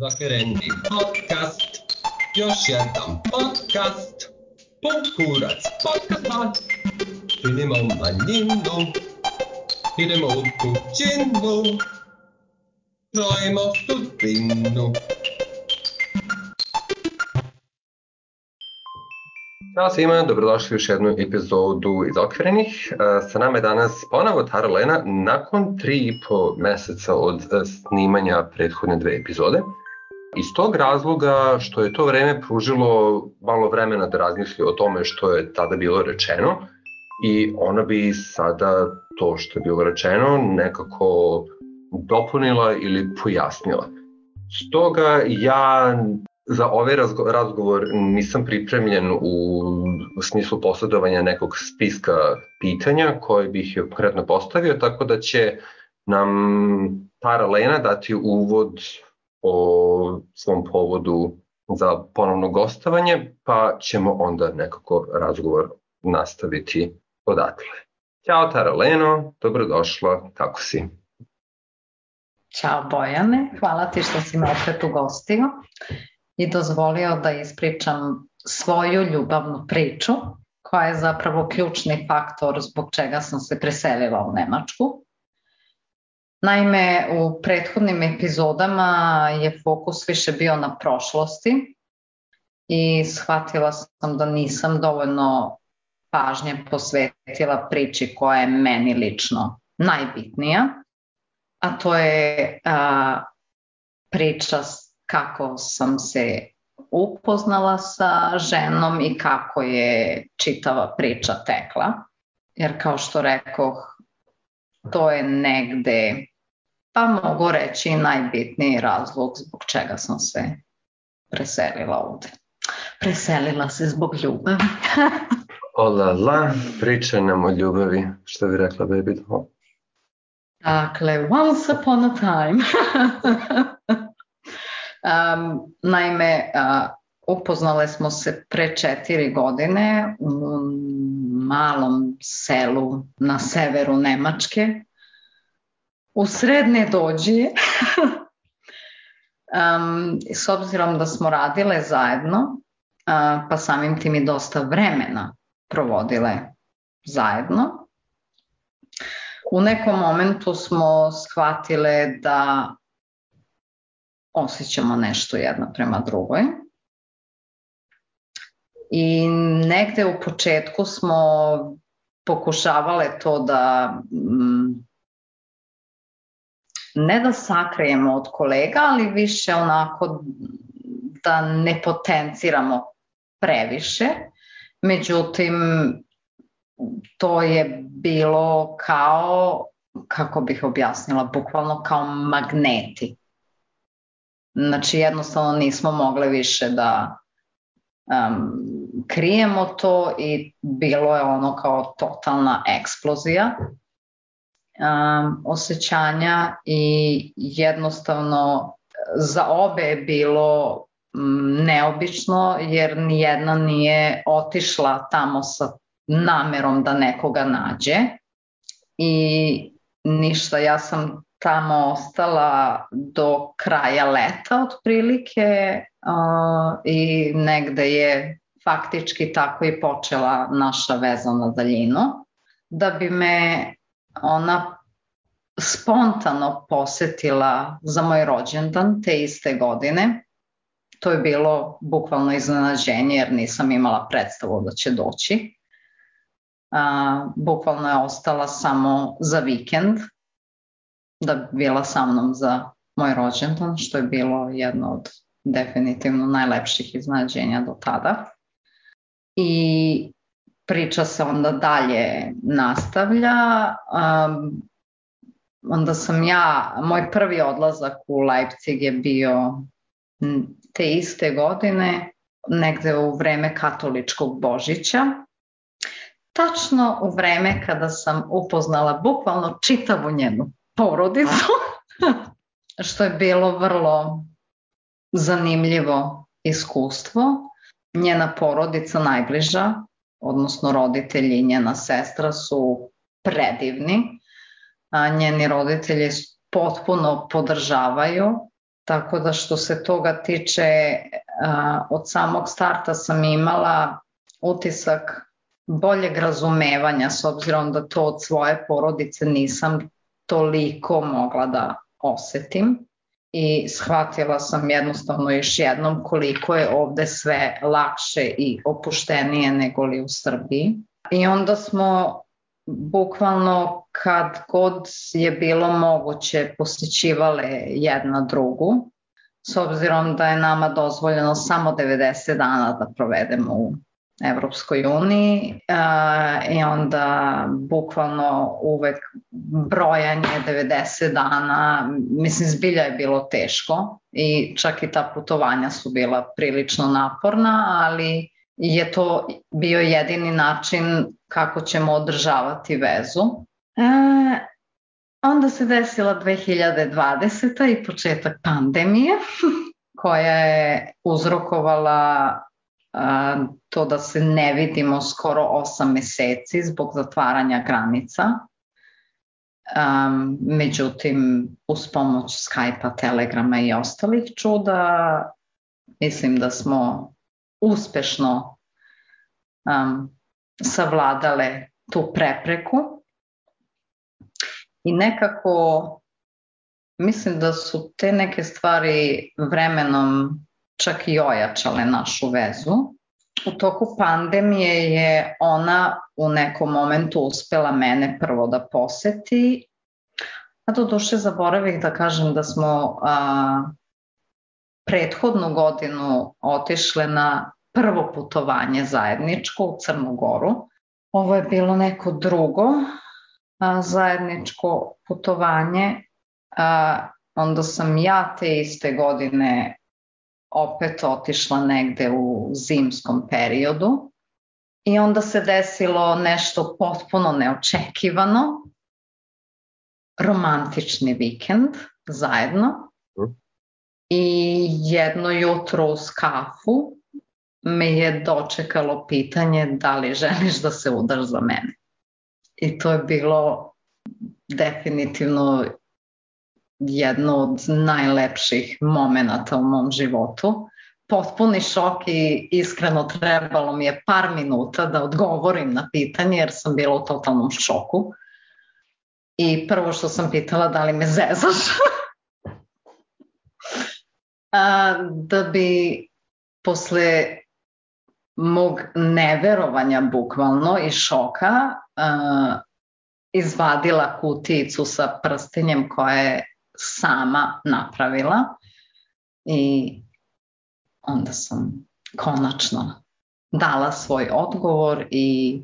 Zakrendi podcast, još jedan podcast, pun kurac podcast, činimo manjinu, idemo u kućinu, krojimo sudbinu. Ćao svima, dobrodošli u još jednu epizodu iz Okrenih. E, sa nama je danas ponovo Tara Lena nakon tri i po meseca od e, snimanja prethodne dve epizode. Iz tog razloga što je to vreme pružilo malo vremena da razmisli o tome što je tada bilo rečeno i ona bi sada to što je bilo rečeno nekako dopunila ili pojasnila. Stoga ja za ovaj razgovor nisam pripremljen u, smislu posledovanja nekog spiska pitanja koje bih je konkretno postavio, tako da će nam Tara Lena dati uvod o svom povodu za ponovno gostovanje, pa ćemo onda nekako razgovor nastaviti odatle. Ćao Tara Leno, dobrodošla, kako si? Ćao Bojane, hvala ti što si me opet ugostio i dozvolio da ispričam svoju ljubavnu priču, koja je zapravo ključni faktor zbog čega sam se preselila u Nemačku. Naime, u prethodnim epizodama je fokus više bio na prošlosti i shvatila sam da nisam dovoljno pažnje posvetila priči koja je meni lično najbitnija, a to je a, priča kako sam se upoznala sa ženom i kako je čitava priča tekla. Jer kao što rekoh, to je negde, pa mogu reći, najbitniji razlog zbog čega sam se preselila ovde. Preselila se zbog ljubavi. Ola la, priča nam o ljubavi, što bi rekla Baby Doll. Dakle, once upon a time. Um, naime, uh, upoznale smo se pre četiri godine u malom selu na severu Nemačke, u sredne dođije. um, s obzirom da smo radile zajedno, uh, pa samim tim i dosta vremena provodile zajedno, u nekom momentu smo shvatile da osjećamo nešto jedna prema drugoj. I negde u početku smo pokušavale to da mm, ne da sakrijemo od kolega, ali više onako da ne potenciramo previše. Međutim, to je bilo kao, kako bih objasnila, bukvalno kao magneti. Znači jednostavno nismo mogli više da um, krijemo to i bilo je ono kao totalna eksplozija um, osjećanja i jednostavno za obe je bilo neobično jer nijedna nije otišla tamo sa namerom da nekoga nađe i ništa, ja sam tamo ostala do kraja leta otprilike uh, i negde je faktički tako i počela naša veza na daljinu. Da bi me ona spontano posetila za moj rođendan te iste godine. To je bilo bukvalno iznenađenje jer nisam imala predstavu da će doći. Uh, bukvalno je ostala samo za vikend da bi bila sa mnom za moj rođendan, što je bilo jedno od definitivno najlepših iznadženja do tada. I priča se onda dalje nastavlja. Um, onda sam ja, moj prvi odlazak u Leipzig je bio te iste godine, negde u vreme katoličkog Božića. Tačno u vreme kada sam upoznala bukvalno čitavu njenu porodicu, što je bilo vrlo zanimljivo iskustvo. Njena porodica najbliža, odnosno roditelji i njena sestra su predivni. A njeni roditelji potpuno podržavaju Tako da što se toga tiče, od samog starta sam imala utisak boljeg razumevanja s obzirom da to od svoje porodice nisam toliko mogla da osetim i shvatila sam jednostavno još jednom koliko je ovde sve lakše i opuštenije nego li u Srbiji. I onda smo bukvalno kad god je bilo moguće posjećivale jedna drugu, s obzirom da je nama dozvoljeno samo 90 dana da provedemo u Evropskoj uniji i onda bukvalno uvek brojanje 90 dana, mislim zbilja je bilo teško i čak i ta putovanja su bila prilično naporna, ali je to bio jedini način kako ćemo održavati vezu. E, onda se desila 2020. i početak pandemije koja je uzrokovala to da se ne vidimo skoro 8 meseci zbog zatvaranja granica. Um, međutim, uz pomoć Skype-a, Telegrama i ostalih čuda, mislim da smo uspešno um, savladale tu prepreku i nekako mislim da su te neke stvari vremenom čak i ojačale našu vezu. U toku pandemije je ona u nekom momentu uspela mene prvo da poseti, a do duše zaboravih da kažem da smo a, prethodnu godinu otišle na prvo putovanje zajedničko u Crnu Goru. Ovo je bilo neko drugo a, zajedničko putovanje. A, onda sam ja te iste godine opet otišla negde u zimskom periodu i onda se desilo nešto potpuno neočekivano, romantični vikend zajedno i jedno jutro uz kafu me je dočekalo pitanje da li želiš da se udaš za mene. I to je bilo definitivno jedno od najlepših momenata u mom životu. Potpuni šok i iskreno trebalo mi je par minuta da odgovorim na pitanje jer sam bila u totalnom šoku. I prvo što sam pitala da li me zezaš. Da bi posle mog neverovanja bukvalno i šoka izvadila kutijicu sa prstenjem koja je sama napravila i onda sam konačno dala svoj odgovor i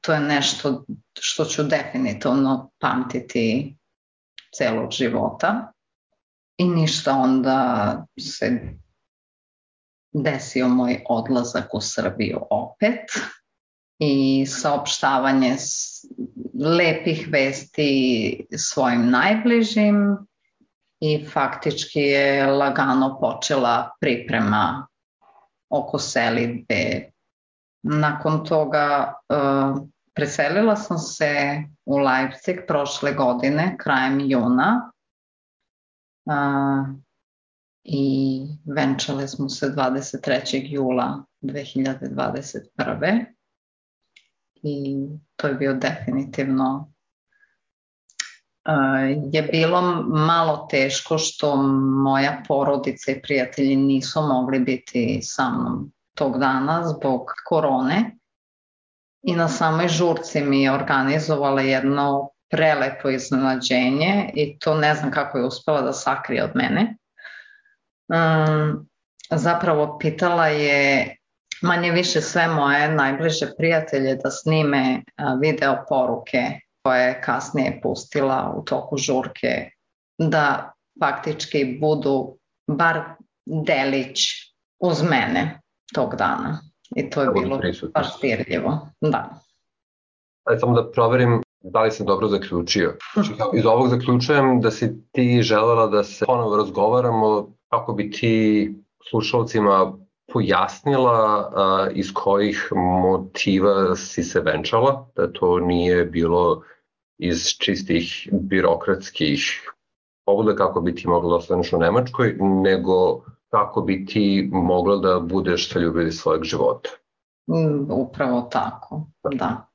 to je nešto što ću definitivno pamtiti celog života. I ništa onda se desio moj odlazak u Srbiju opet i saopštavanje lepih vesti svojim najbližim i faktički je lagano počela priprema oko selitbe. Nakon toga uh, preselila sam se u Leipzig prošle godine, krajem juna uh, i venčale smo se 23. jula 2021 i to je bio definitivno je bilo malo teško što moja porodica i prijatelji nisu mogli biti sa mnom tog dana zbog korone i na samoj žurci mi je organizovala jedno prelepo iznenađenje i to ne znam kako je uspela da sakrije od mene. Um, zapravo pitala je manje više sve moje najbliže prijatelje da snime video poruke koje je kasnije pustila u toku žurke, da faktički budu bar delić uz mene tog dana. I to je bilo baš dirljivo. Da. Ajde samo da proverim da li sam dobro zaključio. Znači, iz ovog zaključujem da si ti želela da se ponovo razgovaramo kako bi ti slušalcima pojasnila a, iz kojih motiva si se venčala, da to nije bilo iz čistih birokratskih pobuda kako bi ti mogla da ostaneš u Nemačkoj, nego kako bi ti mogla da budeš sa ljubili svojeg života. Mm, upravo tako, da.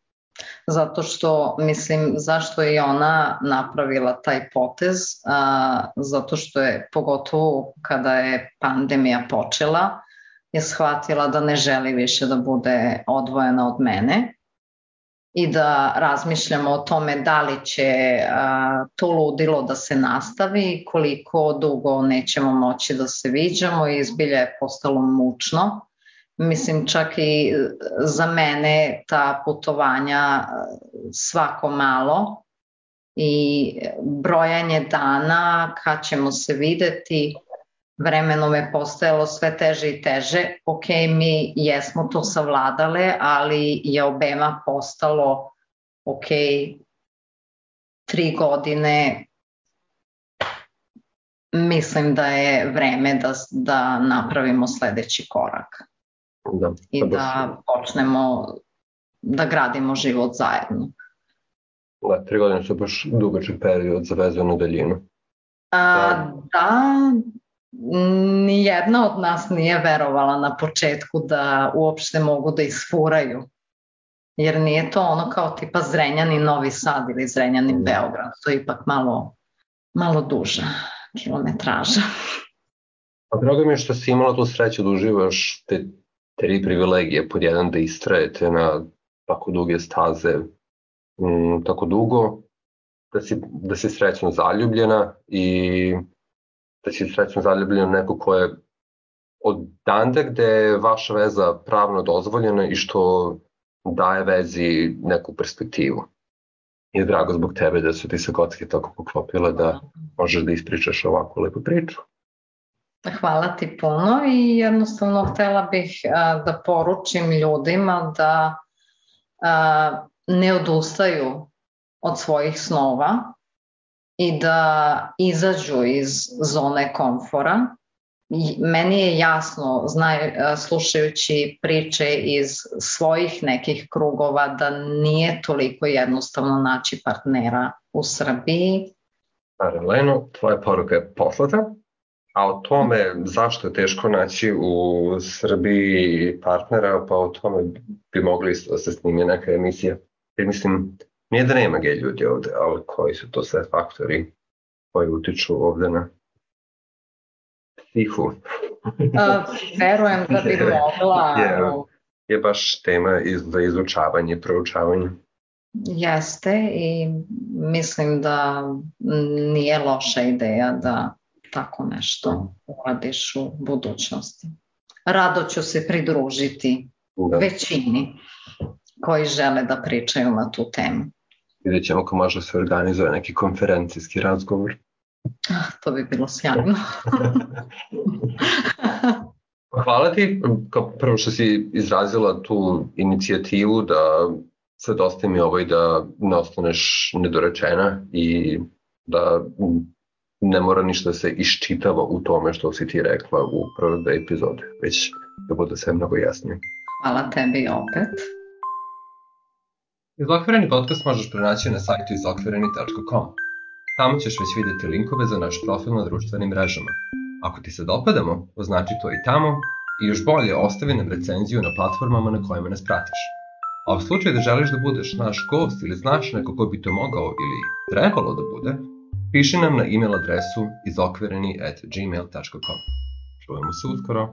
Zato što, mislim, zašto je ona napravila taj potez? A, zato što je, pogotovo kada je pandemija počela, je shvatila da ne želi više da bude odvojena od mene i da razmišljamo o tome da li će a, to ludilo da se nastavi, koliko dugo nećemo moći da se viđamo i izbilje je postalo mučno. Mislim čak i za mene ta putovanja svako malo i brojanje dana kad ćemo se videti vremenom je postajalo sve teže i teže. Ok, mi jesmo to savladale, ali je obema postalo ok, tri godine mislim da je vreme da, da napravimo sledeći korak. Da, I da počnemo da gradimo život zajedno. Da, tri godine su baš dugačak period za vezu na daljinu. A, da, da nijedna od nas nije verovala na početku da uopšte mogu da isfuraju. Jer nije to ono kao tipa Zrenjani Novi Sad ili Zrenjani mm. Beograd. To je ipak malo, malo duža kilometraža. A drago mi je što si imala tu sreću da uživaš te tri privilegije. Pod jedan da istrajete na tako duge staze m, tako dugo, da si, da si srećno zaljubljena i da si srećno zaljubljen neko ko je od dande gde je vaša veza pravno dozvoljena i što daje vezi neku perspektivu. I je drago zbog tebe da su ti se kocke tako poklopile da možeš da ispričaš ovakvu lepu priču. Hvala ti puno i jednostavno htela bih a, da poručim ljudima da a, ne odustaju od svojih snova, i da izađu iz zone komfora. Meni je jasno, znaj, slušajući priče iz svojih nekih krugova, da nije toliko jednostavno naći partnera u Srbiji. Leno, tvoja poruka je poslata, a o tome zašto je teško naći u Srbiji partnera, pa o tome bi mogli isto da se snimi neka emisija. Jer mislim, Nije da nema gej ljudi ovde, ali koji su to sve faktori koji utiču ovde na psihu? A, verujem da bi mogla. Je, je baš tema iz, za izučavanje proučavanje. Jeste i mislim da nije loša ideja da tako nešto uradiš u budućnosti. Rado ću se pridružiti da. većini koji žele da pričaju na tu temu. Vidjet ćemo ako može se organizuje neki konferencijski razgovor. Ah, to bi bilo sjajno. Hvala ti, kao prvo što si izrazila tu inicijativu da se dosta mi ovo i da ne ostaneš nedorečena i da ne mora ništa da se iščitava u tome što si ti rekla u prve dve epizode, već da bude sve mnogo jasnije. Hvala tebi opet. Izokvireni podcast možeš pronaći na sajtu izokvireni.com. Tamo ćeš već videti linkove za naš profil na društvenim mrežama. Ako ti se dopadamo, označi to i tamo i još bolje ostavi nam recenziju na platformama na kojima nas pratiš. A u slučaju da želiš da budeš naš gost ili znaš neko ko bi to mogao ili trebalo da bude, piši nam na e-mail adresu izokvireni at gmail.com. Čujemo se uskoro.